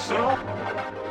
So.